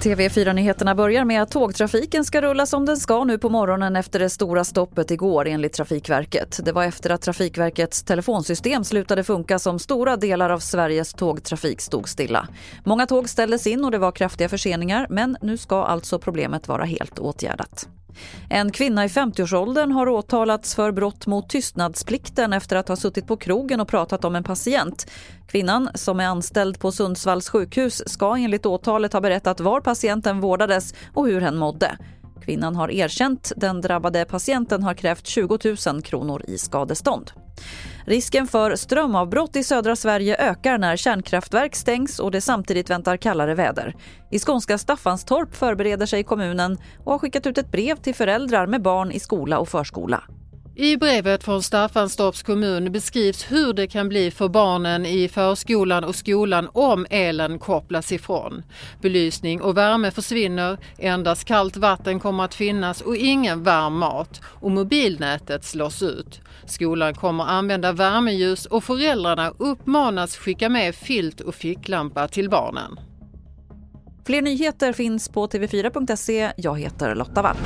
TV4-nyheterna börjar med att tågtrafiken ska rulla som den ska nu på morgonen efter det stora stoppet igår enligt Trafikverket. Det var efter att Trafikverkets telefonsystem slutade funka som stora delar av Sveriges tågtrafik stod stilla. Många tåg ställdes in och det var kraftiga förseningar men nu ska alltså problemet vara helt åtgärdat. En kvinna i 50-årsåldern har åtalats för brott mot tystnadsplikten efter att ha suttit på krogen och pratat om en patient. Kvinnan, som är anställd på Sundsvalls sjukhus, ska enligt åtalet ha berättat var patienten vårdades och hur hen mådde. Kvinnan har erkänt. Den drabbade patienten har krävt 20 000 kronor i skadestånd. Risken för strömavbrott i södra Sverige ökar när kärnkraftverk stängs och det samtidigt väntar kallare väder. I skånska Staffanstorp förbereder sig kommunen och har skickat ut ett brev till föräldrar med barn i skola och förskola. I brevet från Staffanstorps kommun beskrivs hur det kan bli för barnen i förskolan och skolan om elen kopplas ifrån. Belysning och värme försvinner, endast kallt vatten kommer att finnas och ingen varm mat och mobilnätet slås ut. Skolan kommer använda värmeljus och föräldrarna uppmanas skicka med filt och ficklampa till barnen. Fler nyheter finns på tv4.se. Jag heter Lotta Wall.